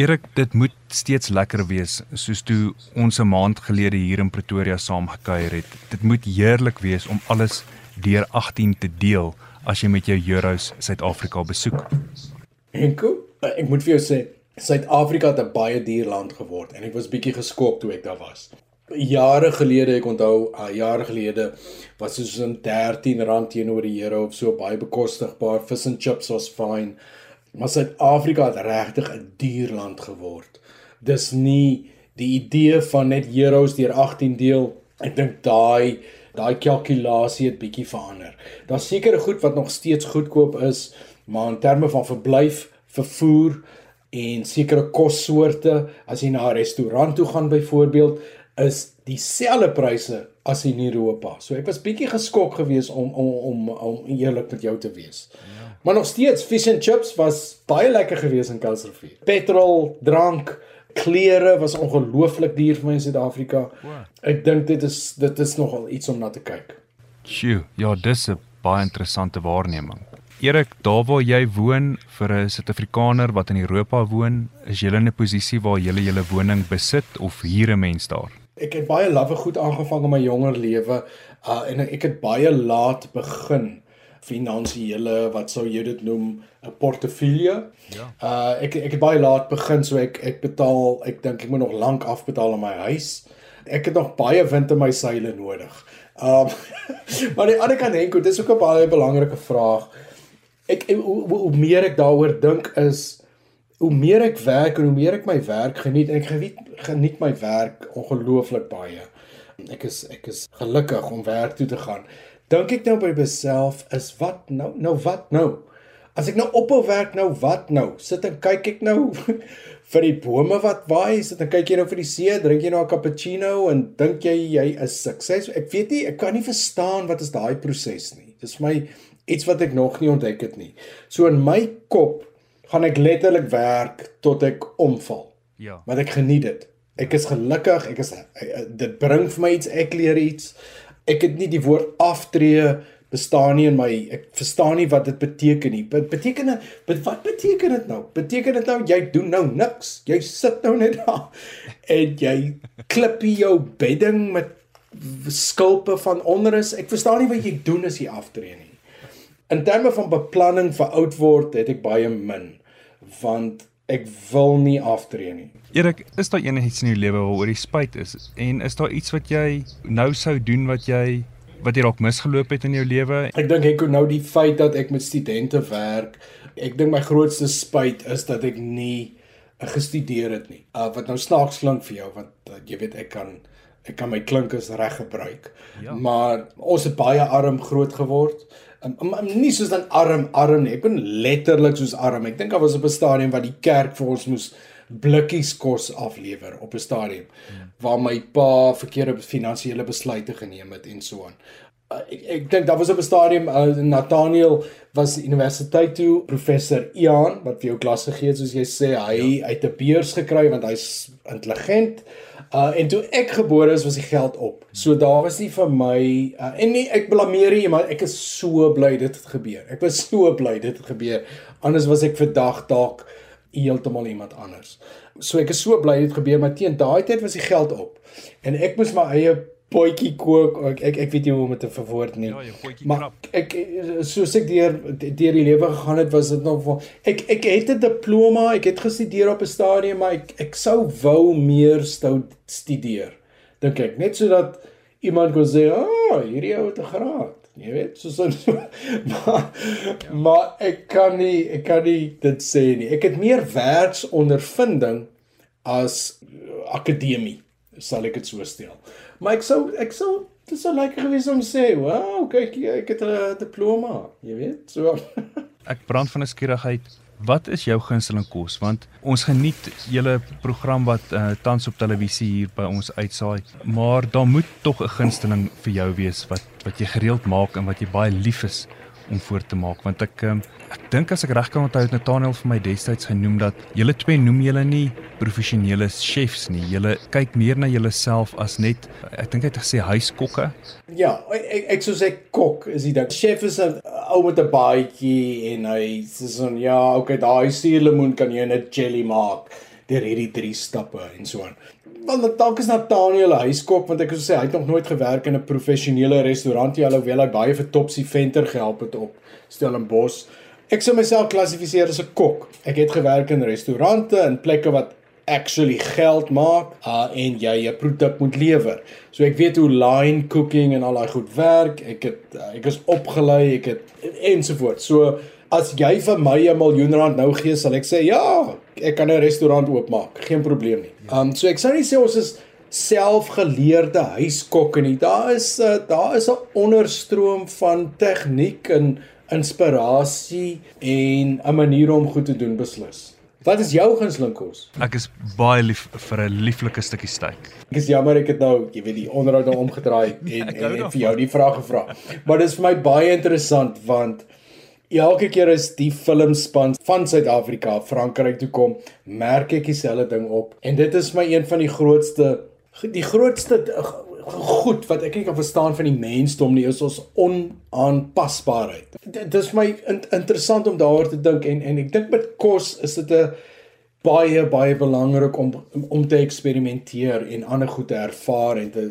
Erik, dit moet steeds lekker wees soos toe ons 'n maand gelede hier in Pretoria saam gekuier het. Dit moet heerlik wees om alles deur 18 te deel as jy met jou Euros Suid-Afrika besoek. Enko, ek moet vir jou sê, Suid-Afrika het 'n baie duur land geword en ek was bietjie geskok toe ek daar was. Jare gelede, ek onthou, uh, jare gelede was dit so 'n R13 teenoor die euro of so baie bekostigbaar. Fish and chips was fine. Maar Suid-Afrika het regtig 'n duur land geword. Dis nie die idee van net euros deur 18 deel. Ek dink daai daai kalkulasie het bietjie verander. Daar's sekere goed wat nog steeds goedkoop is, maar in terme van verblyf, vervoer en sekere kossoorte, as jy na 'n restaurant toe gaan byvoorbeeld, is dieselfde pryse as in Europa. So ek was bietjie geskok geweest om om om om eerlik met jou te wees. Ja. Maar nog steeds fish and chips was baie lekker geweest in Kuilsrivier. Petrol, drank, klere was ongelooflik duur vir my in Suid-Afrika. Ek dink dit is dit is nogal iets om na te kyk. Sjoe, ja, dis 'n baie interessante waarneming. Erik, daar waar jy woon vir 'n Suid-Afrikaner wat in Europa woon, is jy in 'n posisie waar jy julle woning besit of huur 'n mens daar? Ek het baie lawwe goed aangevang in my jonger lewe uh, en ek het baie laat begin finansiële wat sou jy dit noem 'n portefeulje. Ja. Uh ek ek het baie laat begin so ek ek betaal ek dink ek moet nog lank afbetaal aan my huis. Ek het nog baie wind in my seile nodig. Um maar die ander kant Henko, dis ook 'n baie belangrike vraag. Ek hoe, hoe meer ek daaroor dink is hoe meer ek werk en hoe meer ek my werk geniet en ek geniet geniet my werk ongelooflik baie. Ek is ek is gelukkig om werk toe te gaan dink ek nou by myself is wat nou? Nou wat nou? As ek nou ophou werk nou wat nou? Sit en kyk ek nou vir die bome wat waai sit en kyk jy nou vir die see drink jy nou 'n cappuccino en dink jy jy is sukses? Ek weet nie ek kan nie verstaan wat is daai proses nie. Dis vir my iets wat ek nog nie ontdek het nie. So in my kop gaan ek letterlik werk tot ek omval. Ja. Want ek geniet dit. Ek is gelukkig ek is dit bring vir my iets ek leer iets ek het nie die woord aftree bestaan nie in my ek verstaan nie wat dit beteken nie. Wat beteken dit? Wat beteken dit nou? Beteken dit nou jy doen nou niks. Jy sit nou net daar en jy klip jou bedding met skulpe van onderus. Ek verstaan nie wat jy doen as jy aftree nie. In terme van beplanning vir oud word het ek baie min want ek wil nie aftree nie. Erik, is daar enigiets in jou lewe waaroor jy spyt is en is daar iets wat jy nou sou doen wat jy wat jy dalk misgeloop het in jou lewe? Ek dink ek nou die feit dat ek met studente werk, ek dink my grootste spyt is dat ek nie gestudeer het nie. Uh, wat nou snaaks klink vir jou want uh, jy weet ek kan ek kan my klinkers reg gebruik. Ja. Maar ons het baie arm groot geword um, um, nie soos dan arm arm nie. Ek ben letterlik soos arm. Ek dink daar was op 'n stadium wat die kerk vir ons moes blikkies kos aflewer op 'n stadium hmm. waar my pa verkeerde finansiële besluite geneem het en so aan. Uh, ek ek dink daar was op 'n stadium uh, Nathaniel was universiteit toe professor Ian wat vir jou klas gegee het soos jy sê hy ja. uit 'n beurs gekry want hy's intelligent. Uh en toe ek gebore is was die geld op. So daar was nie vir my uh, en nie ek blameer nie, maar ek is so bly dit het gebeur. Ek was so bly dit het gebeur. Anders was ek vandag dalk heeltemal iemand anders. So ek is so bly dit gebeur, maar teen daai tyd was die geld op. En ek moes my eie potjie kook. Ek ek, ek weet nie hoe om dit te verwoord nie. Ja, jou potjie maar krap. Ek soos ek deur deur die lewe gegaan het, was dit nog van ek ek het 'n diploma, ek het gestudeer op 'n stadium, maar ek ek sou wou meer stout studeer. Dink ek, net sodat iemand kon sê, "Ag, oh, hierdie ou het 'n graad." Jy weet, soos so, maar ja. maar ek kan nie ek kan nie dit sê nie. Ek het meer werksondervinding as akademie, sal ek dit so stel. Maar ek sou ek sou dit sou lekker gewees om sê, "Wow, kyk jy, ek het 'n diploma." Jy weet, so. ek brand van nuuskierigheid. Wat is jou gunsteling kos? Want ons geniet julle program wat uh, tans op televisie hier by ons uitsaai, maar daar moet tog 'n gunsteling vir jou wees wat wat jy gereeld maak en wat jy baie lief is om voor te maak want ek um, ek dink as ek reg kan onthou het Nathaniel vir my destyds genoem dat julle twee noem julle nie professionele chefs nie. Julle kyk meer na julleself as net ek dink hy het gesê huiskokke. Ja ek ek sou sê kok is dit dat chef is 'n ou met 'n baadjie en hy sê so ja okay daai suurlemoen kan jy net jelly maak deur hierdie drie stappe en so aan. Want dalk is Nathaniel 'n huiskok want ek sê hy het nog nooit gewerk in 'n professionele restaurant nie alhoewel hy baie vir Topsy Venter gehelp het op Stellenbosch. Ek sou myself klassifiseer as 'n kok. Ek het gewerk in restaurante en plekke wat actually geld maak uh, en jy 'n produk moet lewer. So ek weet hoe line cooking en al daai goed werk. Ek het uh, ek is opgelei, ek het ensovoorts. So as jy vir my 'n miljoen rand nou gee, sal ek sê ja, ek kan 'n restaurant oopmaak. Geen probleem nie. Um so ek sou nie sê ons is selfgeleerde huiskokke nie. Daar is uh, daar is 'n onderstroom van tegniek en inspirasie en 'n manier om goed te doen beslis. Wat is jou gunsteling kos? Ek is baie lief vir 'n lieflike stukkie steak. Ek is jammer ek het nou, jy weet, die onderhoud nou omgedraai en en, en vir jou die vraag gevra. Maar dit is vir my baie interessant want elke keer as die filmspan van Suid-Afrika Frankryk toe kom, merk ek dieselfde ding op en dit is my een van die grootste die grootste goed wat ek nie kan verstaan van die mensdom nie is ons onaanpasbaarheid. Dit is my in, interessant om daaroor te dink en en ek dink met kos is dit 'n baie baie belangrik om om te eksperimenteer en ander goed te ervaar en te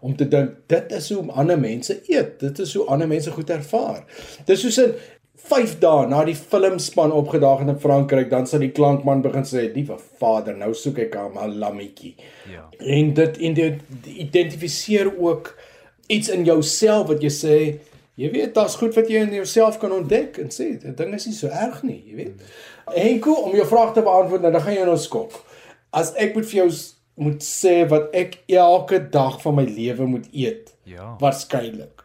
om te dink dit is hoe ander mense eet. Dit is hoe ander mense goed ervaar. Dis soos 'n 5 dae na die filmspan opgedaag in Frankryk, dan sal die klankman begin sê, "Liewe Vader, nou soek ek 'n lammetjie." Ja. En dit en dit identifiseer ook iets in jouself wat jy sê, jy weet, daar's goed wat jy in jouself kan ontdek en sê, "Dit ding is nie so erg nie," jy weet. Henko, om jou vraag te beantwoord, nou dan gaan jy nou skok. As ek moet vir jou moet sê wat ek elke dag van my lewe moet eet. Ja. Waarskynlik.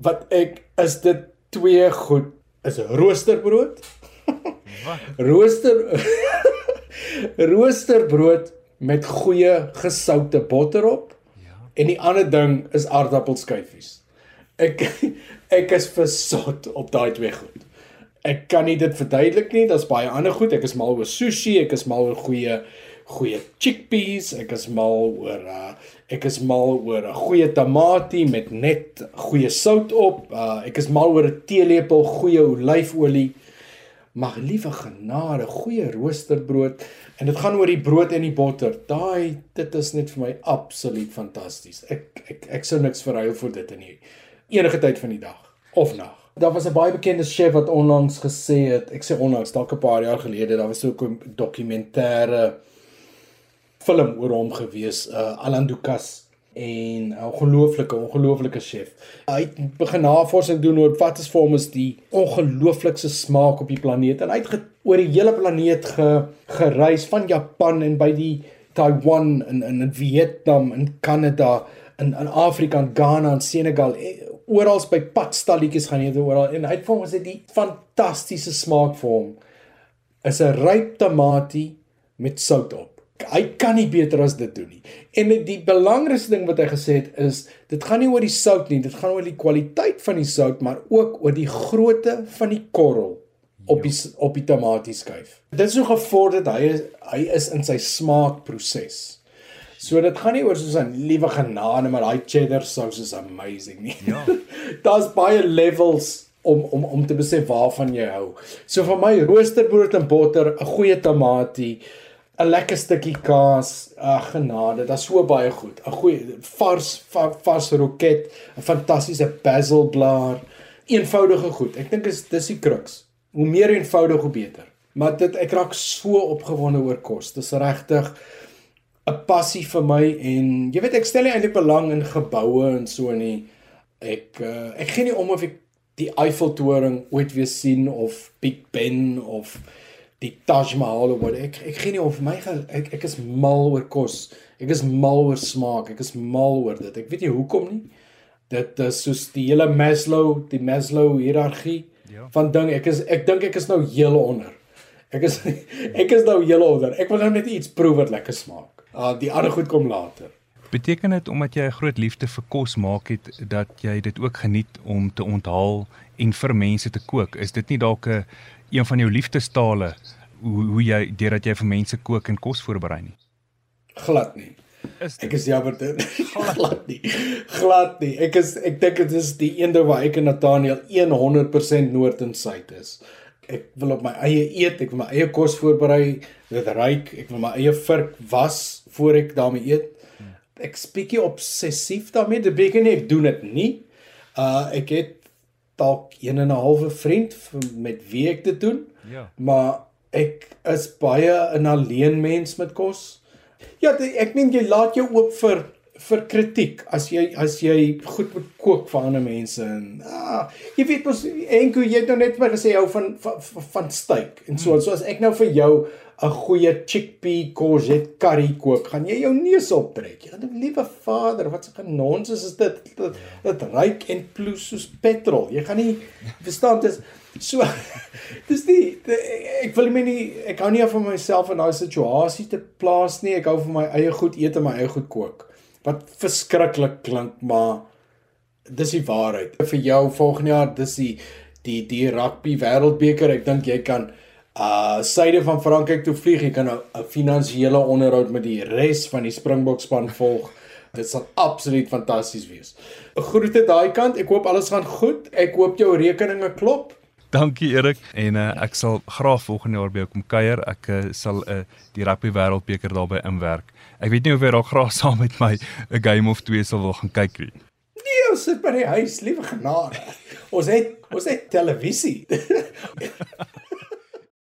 Wat ek is dit twee goed is roosterbrood. Rooster Roosterbrood met goeie gesoute botter op. Ja. En die ander ding is aardappelskyfies. Ek ek is versot op daai twee goed. Ek kan nie dit verduidelik nie. Daar's baie ander goed. Ek is mal oor sushi, ek is mal oor goeie goeie chickpeas, ek is mal oor uh ek is mal oor 'n goeie tamatie met net goeie sout op. Uh ek is mal oor 'n teelepel goeie olyfolie. Mag liewe genade, goeie roosterbrood en dit gaan oor die brood en die botter. Daai dit is net vir my absoluut fantasties. Ek ek ek sou niks verruil vir dit in enige tyd van die dag of nag. Daar was 'n baie bekende chef wat onlangs gesê het, ek sê onlangs, dalk 'n paar jaar gelede, daar was so 'n dokumentêre film oor hom gewees, uh Alan Dukas en 'n ongelooflike ongelooflike chef. Hy het begin navorsing doen oor wat is vir hom is die ongelooflikste smaak op die planeet. En hy het oor die hele planeet ge, gereis van Japan en by die Taiwan en in in Vietnam en Kanada in in Afrika en Ghana en Senegal eh, oral by padstalletjies gaan jy oral. En hy het vir hom gesê die fantastiese smaak vir hom is 'n ryp tamatie met sout op hy kan nie beter as dit doen nie. En die belangrikste ding wat hy gesê het is dit gaan nie oor die sout nie, dit gaan oor die kwaliteit van die sout, maar ook oor die grootte van die korrel op die op die tamatieskyf. Dit is so gevorder hy hy is in sy smaakproses. So dit gaan nie oor soos 'n liewe genade maar daai cheddar sous is amazing nie. Ja. Daar's baie levels om om om te besef waarvan jy hou. So vir my roosterbrood en botter, 'n goeie tamatie, 'n lekker stukkie kaas, ag genade, is so baie goed. 'n Goeie vars va, vars roket, 'n fantastiese basil blaar, eenvoudige goed. Ek dink is dis die kruks. Hoe meer eenvoudig hoe beter. Maar dit ek raak so opgewonde oor kos. Dis regtig 'n passie vir my en jy weet ek stel nie eintlik belang in geboue en so nie. Ek uh, ek gee nie om of ek die Eiffeltoring ooit weer sien of Big Ben of die Taj Mahal of wat ek ek gee nie of my ek ek is mal oor kos. Ek is mal oor smaak. Ek is mal oor dit. Ek weet nie hoekom nie. Dit is soos die hele Maslow, die Maslow hiërargie ja. van ding. Ek is ek dink ek is nou heel onder. Ek is ek is nou heel onder. Ek wil nou net iets proe wat lekker smaak. Uh die ander goed kom later. Beteken dit omdat jy 'n groot liefde vir kos maak het dat jy dit ook geniet om te onthaal en vir mense te kook? Is dit nie dalk 'n een van jou liefdestale hoe hoe jy deurdat jy vir mense kook en kos voorberei nie? Glad nie. Is ek is jammer dit glad nie. Glad nie. Ek is ek dink dit is die een ding waar ek en Nathaniel 100% noord en suid is. ek wil op my eie eet, ek wil my eie kos voorberei, dit ryk, ek wil my eie vurk was voor ek daarmee eet. Ek spiekie obsessief daarmee, dit beteken nie ek doen dit nie. Uh ek het dalk 1 en 'n halwe vriend met wie ek dit doen. Ja. Maar ek is baie 'n alleen mens met kos. Ja, ek meen jy laat jou oop vir vir kritiek as jy as jy goed moet kook vir ander mense en ah, jy weet mos enko jy het nou net maar gesê hou van van, van steak en so hmm. so as ek nou vir jou 'n goeie chickpea courgette curry kook, gaan jy jou neus optrek. Jy gaan liewe vader, wat 'n genons is dit? Dit, dit ryk en ploes soos petrol. Jy gaan nie verstaan dis so dis die, die ek wil my nie ek hou nie van myself in daai situasie te plaas nie. Ek hou van my eie goed eet en my eie goed kook wat verskriklik klink, maar dis die waarheid. Vir jou volgende jaar, dis die die die rugby wêreldbeker. Ek dink jy kan uh syde van Frankryk toe vlieg. Jy kan 'n finansiële onderhoud met die res van die Springbok span volg. Dit sal absoluut fantasties wees. Groete daai kant. Ek hoop alles gaan goed. Ek hoop jou rekeninge klop. Dankie Erik en uh, ek sal graag volgende jaar by jou kom kuier. Ek uh, sal uh, die rugby wêreldbeker daarby inwerk. Ek weet nie of jy dalk graag saam met my 'n game of 2 sal wil gaan kyk nie. Nee, ons sit by die huis, liewe genade. Ons het ons het televisie.